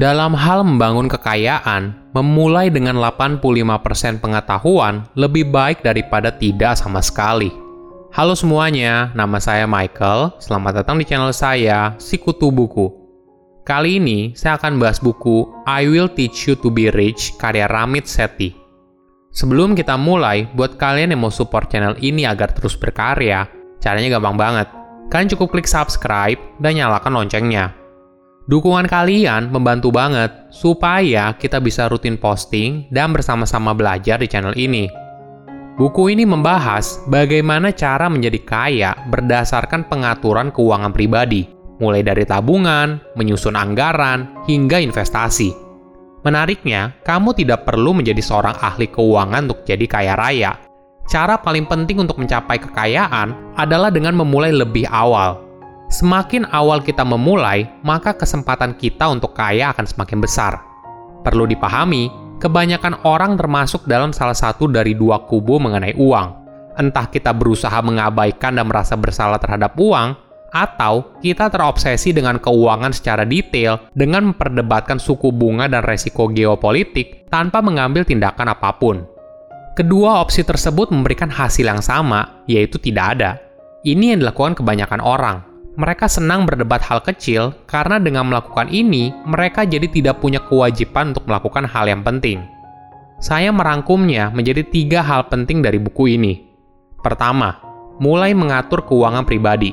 Dalam hal membangun kekayaan, memulai dengan 85% pengetahuan lebih baik daripada tidak sama sekali. Halo semuanya, nama saya Michael. Selamat datang di channel saya, Sikutu Buku. Kali ini saya akan bahas buku I Will Teach You to Be Rich karya Ramit Sethi. Sebelum kita mulai, buat kalian yang mau support channel ini agar terus berkarya, caranya gampang banget. Kalian cukup klik subscribe dan nyalakan loncengnya. Dukungan kalian membantu banget supaya kita bisa rutin posting dan bersama-sama belajar di channel ini. Buku ini membahas bagaimana cara menjadi kaya berdasarkan pengaturan keuangan pribadi, mulai dari tabungan, menyusun anggaran, hingga investasi. Menariknya, kamu tidak perlu menjadi seorang ahli keuangan untuk jadi kaya raya, cara paling penting untuk mencapai kekayaan adalah dengan memulai lebih awal. Semakin awal kita memulai, maka kesempatan kita untuk kaya akan semakin besar. Perlu dipahami, kebanyakan orang termasuk dalam salah satu dari dua kubu mengenai uang. Entah kita berusaha mengabaikan dan merasa bersalah terhadap uang, atau kita terobsesi dengan keuangan secara detail dengan memperdebatkan suku bunga dan resiko geopolitik tanpa mengambil tindakan apa pun. Kedua opsi tersebut memberikan hasil yang sama, yaitu tidak ada. Ini yang dilakukan kebanyakan orang. Mereka senang berdebat hal kecil karena dengan melakukan ini, mereka jadi tidak punya kewajiban untuk melakukan hal yang penting. Saya merangkumnya menjadi tiga hal penting dari buku ini. Pertama, mulai mengatur keuangan pribadi.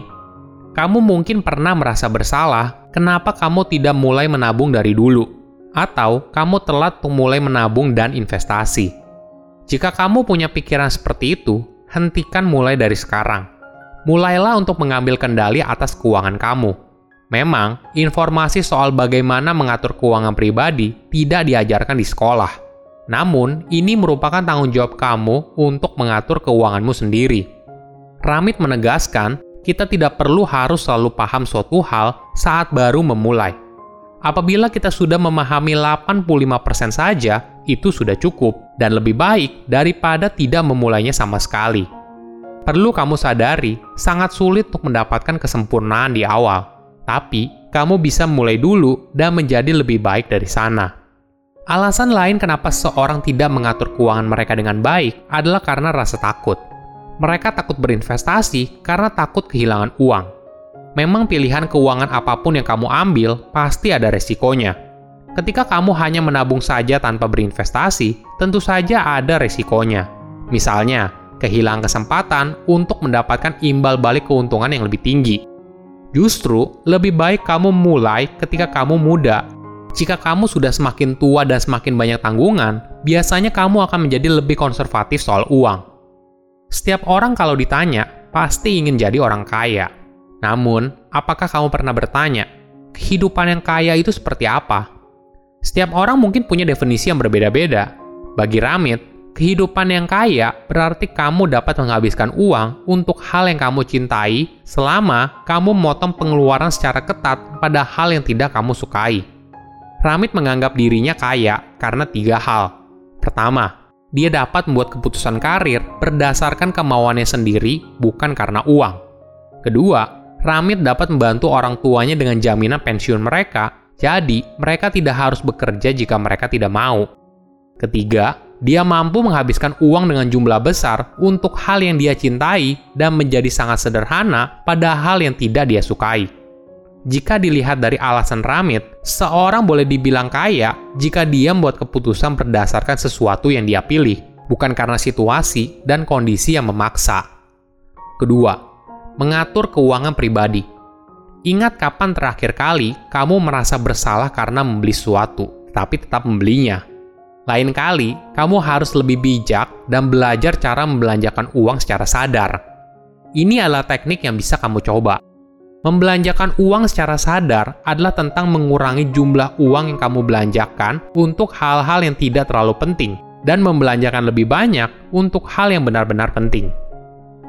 Kamu mungkin pernah merasa bersalah kenapa kamu tidak mulai menabung dari dulu, atau kamu telat mulai menabung dan investasi. Jika kamu punya pikiran seperti itu, hentikan mulai dari sekarang. Mulailah untuk mengambil kendali atas keuangan kamu. Memang, informasi soal bagaimana mengatur keuangan pribadi tidak diajarkan di sekolah. Namun, ini merupakan tanggung jawab kamu untuk mengatur keuanganmu sendiri. Ramit menegaskan, kita tidak perlu harus selalu paham suatu hal saat baru memulai. Apabila kita sudah memahami 85% saja, itu sudah cukup dan lebih baik daripada tidak memulainya sama sekali. Perlu kamu sadari, sangat sulit untuk mendapatkan kesempurnaan di awal, tapi kamu bisa mulai dulu dan menjadi lebih baik dari sana. Alasan lain kenapa seorang tidak mengatur keuangan mereka dengan baik adalah karena rasa takut. Mereka takut berinvestasi karena takut kehilangan uang. Memang pilihan keuangan apa pun yang kamu ambil pasti ada resikonya Ketika kamu hanya menabung saja tanpa berinvestasi, tentu saja ada resikonya. Misalnya, kehilangan kesempatan untuk mendapatkan imbal balik keuntungan yang lebih tinggi. Justru, lebih baik kamu mulai ketika kamu muda. Jika kamu sudah semakin tua dan semakin banyak tanggungan, biasanya kamu akan menjadi lebih konservatif soal uang. Setiap orang kalau ditanya, pasti ingin jadi orang kaya. Namun, apakah kamu pernah bertanya, kehidupan yang kaya itu seperti apa? Setiap orang mungkin punya definisi yang berbeda-beda. Bagi Ramit, kehidupan yang kaya berarti kamu dapat menghabiskan uang untuk hal yang kamu cintai selama kamu memotong pengeluaran secara ketat pada hal yang tidak kamu sukai. Ramit menganggap dirinya kaya karena tiga hal. Pertama, dia dapat membuat keputusan karir berdasarkan kemauannya sendiri, bukan karena uang. Kedua, Ramit dapat membantu orang tuanya dengan jaminan pensiun mereka jadi, mereka tidak harus bekerja jika mereka tidak mau. Ketiga, dia mampu menghabiskan uang dengan jumlah besar untuk hal yang dia cintai dan menjadi sangat sederhana pada hal yang tidak dia sukai. Jika dilihat dari alasan Ramit, seorang boleh dibilang kaya jika dia membuat keputusan berdasarkan sesuatu yang dia pilih, bukan karena situasi dan kondisi yang memaksa. Kedua, mengatur keuangan pribadi. Ingat kapan terakhir kali kamu merasa bersalah karena membeli sesuatu, tapi tetap membelinya. Lain kali, kamu harus lebih bijak dan belajar cara membelanjakan uang secara sadar. Ini adalah teknik yang bisa kamu coba. Membelanjakan uang secara sadar adalah tentang mengurangi jumlah uang yang kamu belanjakan untuk hal-hal yang tidak terlalu penting dan membelanjakan lebih banyak untuk hal yang benar-benar penting.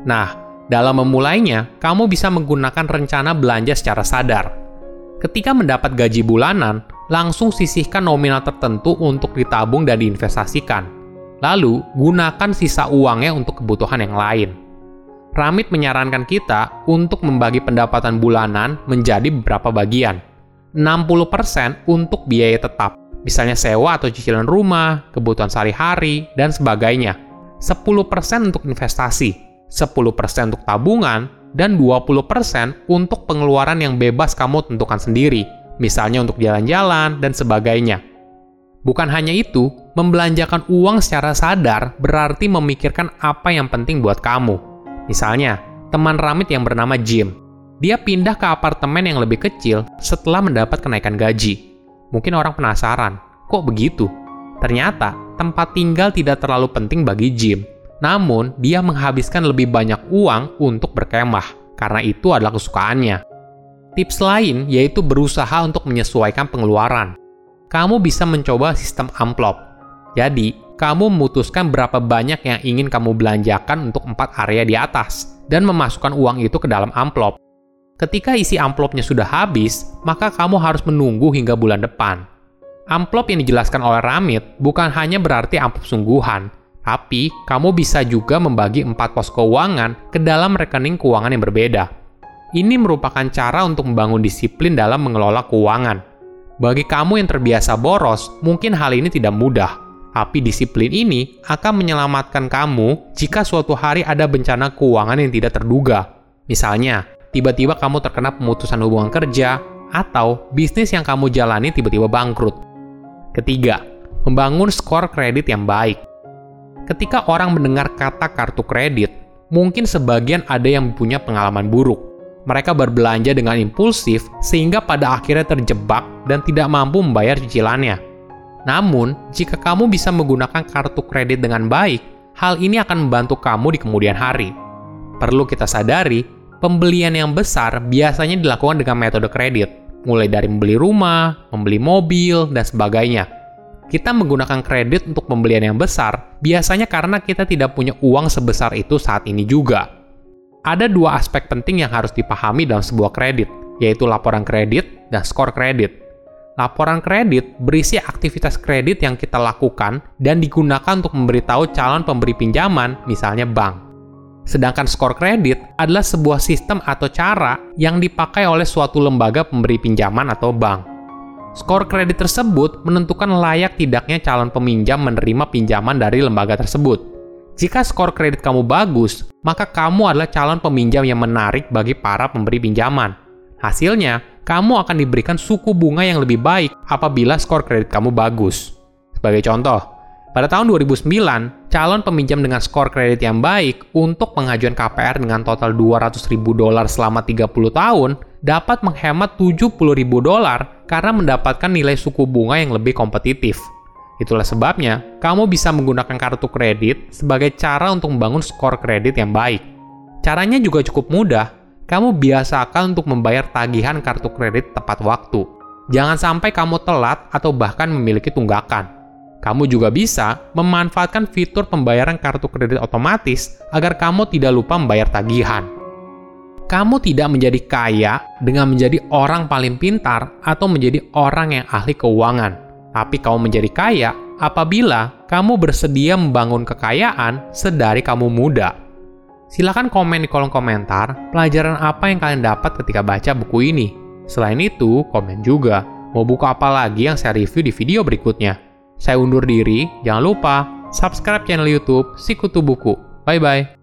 Nah, dalam memulainya, kamu bisa menggunakan rencana belanja secara sadar. Ketika mendapat gaji bulanan, langsung sisihkan nominal tertentu untuk ditabung dan diinvestasikan. Lalu, gunakan sisa uangnya untuk kebutuhan yang lain. Ramit menyarankan kita untuk membagi pendapatan bulanan menjadi beberapa bagian. 60% untuk biaya tetap, misalnya sewa atau cicilan rumah, kebutuhan sehari-hari, dan sebagainya. 10% untuk investasi, 10% untuk tabungan, dan 20% untuk pengeluaran yang bebas kamu tentukan sendiri, misalnya untuk jalan-jalan dan sebagainya. Bukan hanya itu, membelanjakan uang secara sadar berarti memikirkan apa yang penting buat kamu. Misalnya, teman Ramit yang bernama Jim. Dia pindah ke apartemen yang lebih kecil setelah mendapat kenaikan gaji. Mungkin orang penasaran, kok begitu? Ternyata, tempat tinggal tidak terlalu penting bagi Jim. Namun, dia menghabiskan lebih banyak uang untuk berkemah, karena itu adalah kesukaannya. Tips lain yaitu berusaha untuk menyesuaikan pengeluaran kamu bisa mencoba sistem amplop. Jadi, kamu memutuskan berapa banyak yang ingin kamu belanjakan untuk empat area di atas, dan memasukkan uang itu ke dalam amplop. Ketika isi amplopnya sudah habis, maka kamu harus menunggu hingga bulan depan. Amplop yang dijelaskan oleh Ramit bukan hanya berarti amplop sungguhan, tapi kamu bisa juga membagi empat pos keuangan ke dalam rekening keuangan yang berbeda. Ini merupakan cara untuk membangun disiplin dalam mengelola keuangan. Bagi kamu yang terbiasa boros, mungkin hal ini tidak mudah. Tapi disiplin ini akan menyelamatkan kamu jika suatu hari ada bencana keuangan yang tidak terduga. Misalnya, tiba-tiba kamu terkena pemutusan hubungan kerja, atau bisnis yang kamu jalani tiba-tiba bangkrut. Ketiga, membangun skor kredit yang baik. Ketika orang mendengar kata kartu kredit, mungkin sebagian ada yang punya pengalaman buruk mereka berbelanja dengan impulsif sehingga pada akhirnya terjebak dan tidak mampu membayar cicilannya. Namun, jika kamu bisa menggunakan kartu kredit dengan baik, hal ini akan membantu kamu di kemudian hari. Perlu kita sadari, pembelian yang besar biasanya dilakukan dengan metode kredit, mulai dari membeli rumah, membeli mobil, dan sebagainya. Kita menggunakan kredit untuk pembelian yang besar, biasanya karena kita tidak punya uang sebesar itu saat ini juga. Ada dua aspek penting yang harus dipahami dalam sebuah kredit, yaitu laporan kredit dan skor kredit. Laporan kredit berisi aktivitas kredit yang kita lakukan dan digunakan untuk memberitahu calon pemberi pinjaman, misalnya bank. Sedangkan skor kredit adalah sebuah sistem atau cara yang dipakai oleh suatu lembaga pemberi pinjaman atau bank. Skor kredit tersebut menentukan layak tidaknya calon peminjam menerima pinjaman dari lembaga tersebut. Jika skor kredit kamu bagus, maka kamu adalah calon peminjam yang menarik bagi para pemberi pinjaman. Hasilnya, kamu akan diberikan suku bunga yang lebih baik apabila skor kredit kamu bagus. Sebagai contoh, pada tahun 2009, calon peminjam dengan skor kredit yang baik untuk pengajuan KPR dengan total 200 ribu dolar selama 30 tahun dapat menghemat 70 ribu dolar karena mendapatkan nilai suku bunga yang lebih kompetitif. Itulah sebabnya, kamu bisa menggunakan kartu kredit sebagai cara untuk membangun skor kredit yang baik. Caranya juga cukup mudah. Kamu biasakan untuk membayar tagihan kartu kredit tepat waktu. Jangan sampai kamu telat atau bahkan memiliki tunggakan. Kamu juga bisa memanfaatkan fitur pembayaran kartu kredit otomatis agar kamu tidak lupa membayar tagihan. Kamu tidak menjadi kaya dengan menjadi orang paling pintar atau menjadi orang yang ahli keuangan tapi kamu menjadi kaya apabila kamu bersedia membangun kekayaan sedari kamu muda. Silahkan komen di kolom komentar pelajaran apa yang kalian dapat ketika baca buku ini. Selain itu, komen juga mau buku apa lagi yang saya review di video berikutnya. Saya undur diri, jangan lupa subscribe channel YouTube Sikutu Buku. Bye bye.